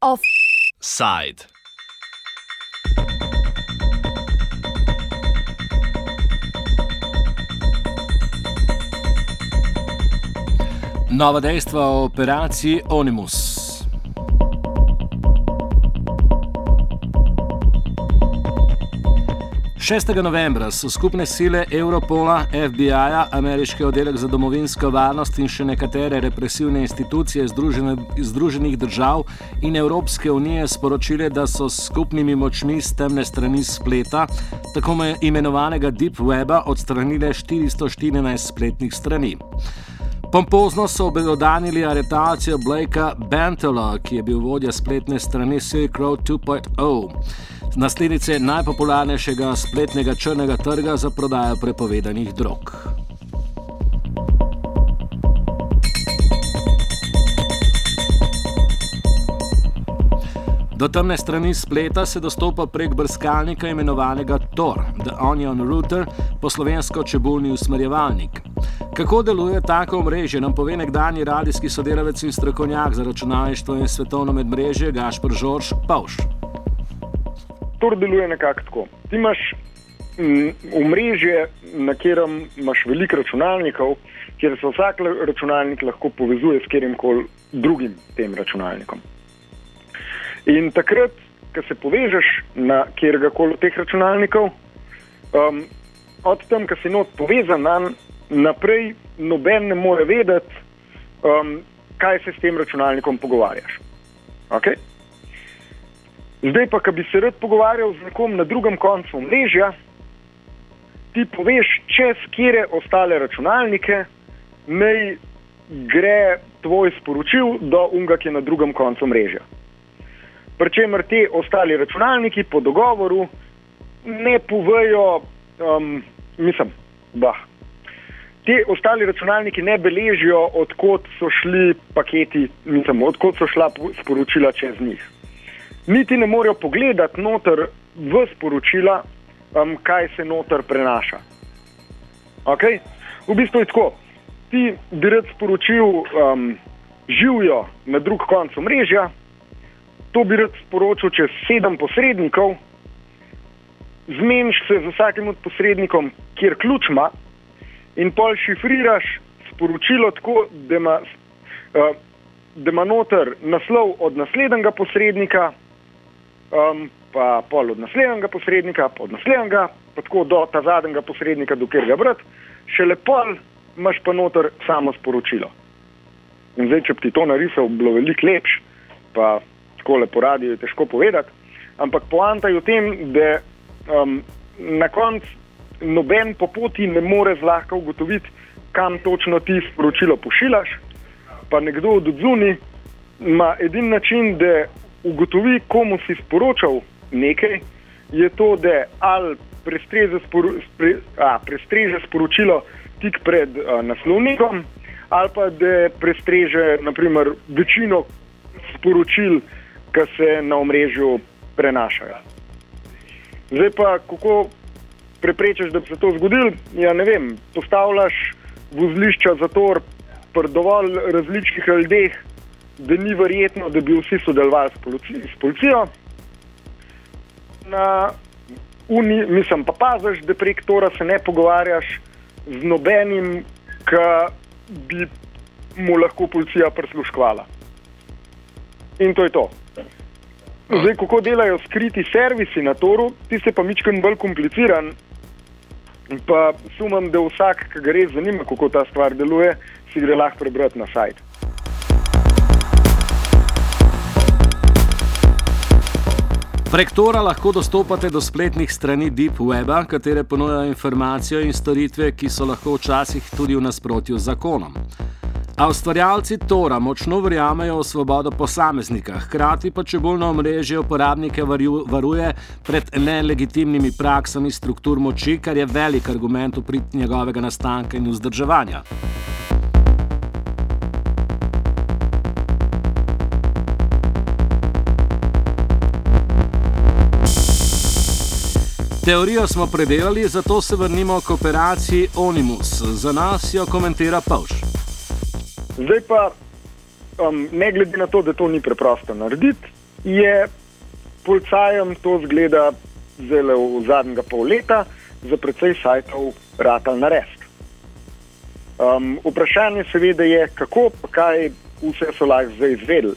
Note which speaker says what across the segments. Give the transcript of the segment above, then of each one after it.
Speaker 1: Offside. Nova dejstva o operaciji Onimus. 6. novembra so skupne sile Europola, FBI-ja, ameriški oddelek za domovinsko varnost in še nekatere represivne institucije Združene, Združenih držav in Evropske unije sporočile, da so s skupnimi močmi z temne strani spleta, tako imenovanega Deep Weba, odstranile 414 spletnih strani. Pompozno so obelodanili aretacijo Blakea Bentela, ki je bil vodja spletne strani Silk Road 2.0 naslednice najpopularnejšega spletnega črnega trga za prodajo prepovedanih drog. Do temne strani spleta se dostopa prek brskalnika imenovanega Tor, The Onion Router, po slovensko čebulni usmerjevalnik. Kako deluje tako omrežje, nam pove nekdani radijski sodelavec in strokovnjak za računalništvo in svetovno medmrežje Gašpr Žorž Pavš
Speaker 2: to deluje nekako tako. Ti imaš omrežje, na katerem imaš veliko računalnikov, kjer se vsak računalnik lahko povezuje s katerim koli drugim tem računalnikom. In takrat, ko se povežeš na kjerega koli teh računalnikov, um, od tam, ko si not povezan na naprej, noben ne more vedeti, um, kaj se s tem računalnikom pogovarjaš. Okay? Zdaj pa, ki bi se rad pogovarjal z nekom na drugem koncu mrežja, ti poveš, čez kire ostale računalnike naj gre tvoj sporočil do unga, ki je na drugem koncu mrežja. Pričemer ti ostali računalniki po dogovoru ne povejo, um, mislim, da. Ti ostali računalniki ne beležijo, odkot so šli paketi, mislim, odkot so šla sporočila čez njih niti ne morejo pogledati noter v sporočila, um, kaj se noter prenaša. Okay? V bistvu je tako, ti bi rad sporočil, um, živijo na drugem koncu mrežja, to bi rad sporočil čez sedem posrednikov, zmeniš se z vsakim od posrednikom, kjer ključ ima, in pol šifriraš sporočilo tako, da ima. Uh, Da ima noter naslov od naslednjega posrednika, um, pa pol od naslednjega posrednika, pa od naslednjega, pa tako do ta zadnjega posrednika, do kjer ga brat, še lepo imaš pa noter samo sporočilo. In zdaj, če bi ti to narisal, bilo veliko lepš, pa tako lepo radi je težko povedati, ampak poanta je v tem, da um, na koncu noben po poti ne more zlahka ugotoviti, kam točno ti sporočilo pošiljaš, pa nekdo od zunaj ima edini način, da ugotovi, komu si sporočal nekaj, je to, da ali prestreže, sporu, spre, a, prestreže sporočilo tik pred a, naslovnikom, ali pa da prestreže naprimer, večino sporočil, ki se na omrežju prenašajo. Zdaj pa, kako preprečiš, da bi se to zgodilo? Ja, ne vem, postavljaš vozlišča za to, pri dovolj različnih ljudeh, da ni verjetno, da bi vsi sodelovali s, polici, s policijo. Na uni, mislim, pa paziš, da prek tora se ne pogovarjaš z nobenim, ki bi mu lahko policija prisluškovala. In to je to. Zdaj, kako delajo skriti servisi na toru, ti se pa mičkam bolj kompliciran. Pa sumam, da vsak, ki ga res zanima, kako ta stvar deluje, si gre lahko prebrati na sajt.
Speaker 1: Prek Tora lahko dostopate do spletnih strani Deep Weba, katere ponujajo informacije in storitve, ki so lahko včasih tudi v nasprotju z zakonom. A ustvarjalci Tora močno verjamejo v svobodo posameznika, hkrati pa če bolj na omrežje uporabnike varuje pred nelegitimnimi praksami struktur moči, kar je velik argument v prid njegovega nastanka in vzdrževanja. Teorijo smo predelali, zato se vrnimo k operaciji Onimus. Za nas jo komentira Pavš.
Speaker 2: Zdaj pa, um, ne glede na to, da to ni preprosto narediti, je policajem to zgleda zelo v zadnjega pol leta za precej sajtov ratal narediti. Um, vprašanje seveda je, kako pa kaj vse so lahko zdaj izvedeli.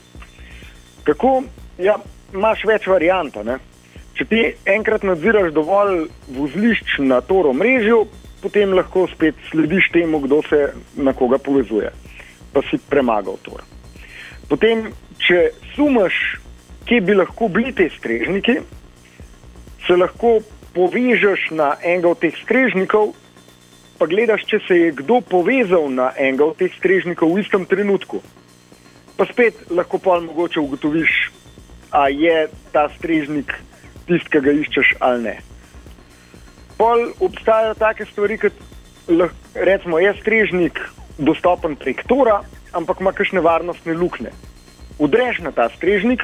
Speaker 2: Kako, ja, imaš več variant. Če ti enkrat nadziraš dovolj vozlišč na toro mrežju, potem lahko spet slediš temu, kdo se na koga povezuje, pa si premagal tor. Potem, če sumaš, kje bi lahko bili ti strežniki, se lahko povežeš na enega od teh strežnikov, pa gledaš, če se je kdo povezal na enega od teh strežnikov v istem trenutku. Pa spet lahko pa mogoče ugotoviš, a je ta strežnik tisti, ki ga iščeš ali ne. Pol obstajajo take stvari, kot recimo je strežnik dostopen prek tora, ampak ima kakšne varnostne luknje. Udreš na ta strežnik,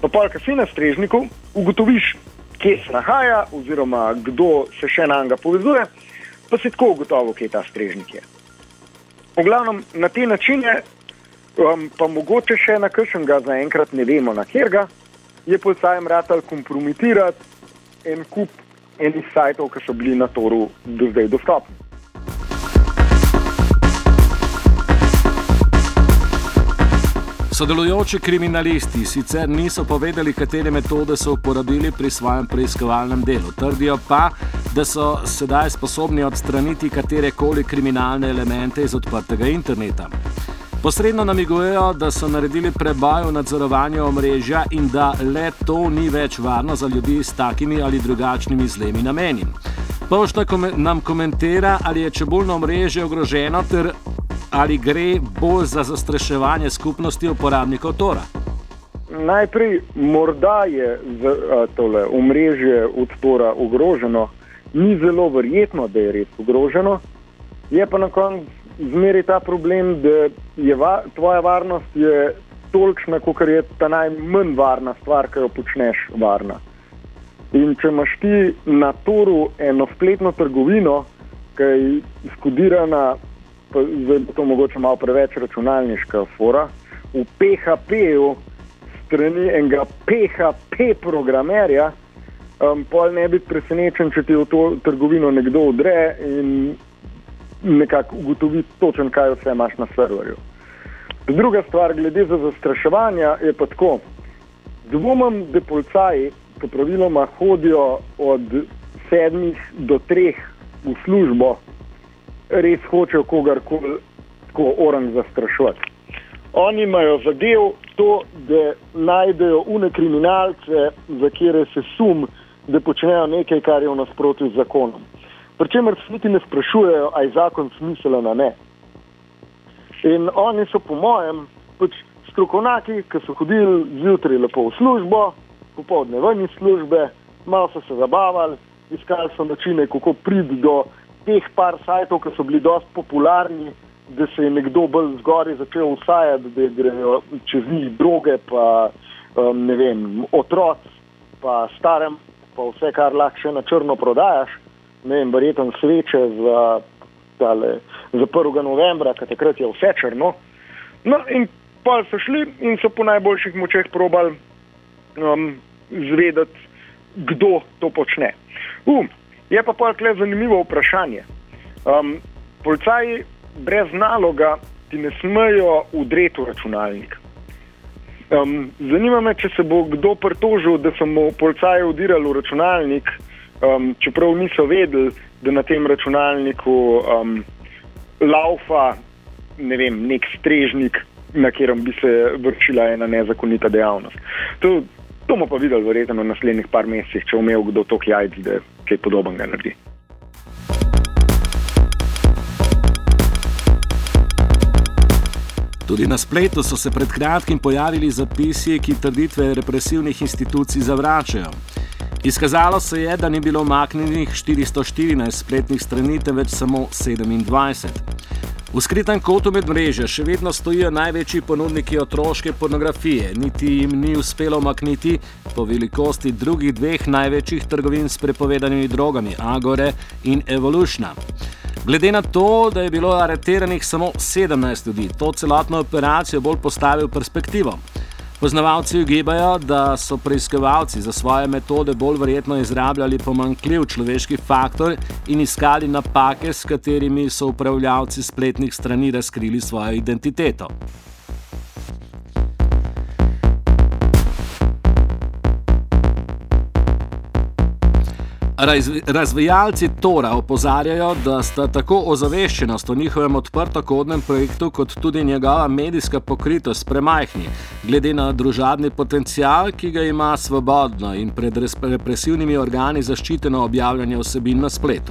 Speaker 2: pa pol, ki si na strežniku, ugotoviš, kje se nahaja, oziroma kdo se še na njega povezuje, pa si tako ugotovil, kje ta strežnik je. V glavnem na te načine, um, pa mogoče še na kršnega, zaenkrat ne vemo, na kjer ga je policajem ratal kompromitirati en kup enih sajtov, ki so bili na toru do zdaj dostopni.
Speaker 1: Sodelujoči kriminalisti sicer niso povedali, katere metode so uporabili pri svojem preiskovalnem delu. Trdijo pa, da so sedaj sposobni odstraniti katere koli kriminalne elemente iz odprtega interneta. Posredno namigujejo, da so naredili preboj v nadzorovanju omrežja in da le to ni več varno za ljudi s takimi ali drugačnimi zlemi nameni. Pošta nam komentira, ali je čebulno omrežje ogroženo ter ali gre bolj za zastraševanje skupnosti uporabnikov Tora?
Speaker 2: Najprej, morda je tole omrežje od Tora ogroženo, ni zelo verjetno, da je res ogroženo, je pa na koncu zmeri ta problem, da je va, tvoja varnost je tolikšna, kot je ta najmanj varna stvar, ki jo počneš varna. In če imaš ti na Toru eno spletno trgovino, ki je skodirana zdaj bo to mogoče malo preveč računalniška fora, v PHP-ju strani enega PHP programerja, um, pol ne biti presenečen, če ti v to trgovino nekdo odre in nekako ugotovi točen, kaj vse imaš na serverju. Druga stvar, glede za zastraševanje, je pa tako. Dvomim, da policaji, ki praviloma hodijo od sedmih do treh v službo, res hočejo kogarkoli tako orang zastrašovati. Oni imajo zadev to, da najdejo une kriminalce, za kere se sum, da počnejo nekaj, kar je v nasprotju z zakonom. Pričemer se niti ne sprašujejo, ali je zakon smiselen ali ne. In oni so, po mojem, pač strokovnjaki, ki so hodili zjutraj lepo v službo, popoldne ven iz službe, malo so se zabavali, iskali so načine, kako priti do teh par sajtov, ki so bili dosti popularni, da se je nekdo bolj zgoraj začel usajati, da grejo čez njih droge, pa um, ne vem, otroci, pa starem, pa vse, kar lahko še na črno prodajaš, ne vem, verjetno sveče za, tale, za 1. novembra, ker takrat je vse črno. No, in pa so šli in so po najboljših močeh probali um, zvedeti, kdo to počne. Um, Je pa pa tukaj zanimivo vprašanje. Um, policaji brez naloga ti ne smejo udreti v računalnik. Um, zanima me, če se bo kdo pritožil, da so mu policaji udirali v računalnik, um, čeprav niso vedeli, da na tem računalniku um, laufa ne vem, nek strežnik, na katerem bi se vršila ena nezakonita dejavnost. To, to bomo pa videli, verjetno, v naslednjih par mesecih, če imel kdo to jajc, da kaj podobnega naredi.
Speaker 1: Tudi na spletu so se pred kratkim pojavili zapisi, ki trditve represivnih institucij zavračajo. Izkazalo se je, da ni bilo omaknjenih 414 spletnih strani, temveč samo 27. V skritem kotu med mreže še vedno stojijo največji ponudniki otroške pornografije, niti jim ni uspelo makniti po velikosti drugih dveh največjih trgovin s prepovedanimi drogami, Agore in Evolution. Glede na to, da je bilo areteranih samo 17 ljudi, to celotno operacijo bolj postavi v perspektivo. Poznavalci ugibajo, da so preiskovalci za svoje metode bolj verjetno izrabljali pomankljiv človeški faktor in iskali napake, s katerimi so upravljavci spletnih strani razkrili svojo identiteto. Razvijalci Tora opozarjajo, da sta tako ozaveščenost o njihovem odprtokodnem projektu, kot tudi njegova medijska pokritost premajhni, glede na družabni potencial, ki ga ima svobodno in pred represivnimi organi zaščiteno objavljanje vsebin na spletu.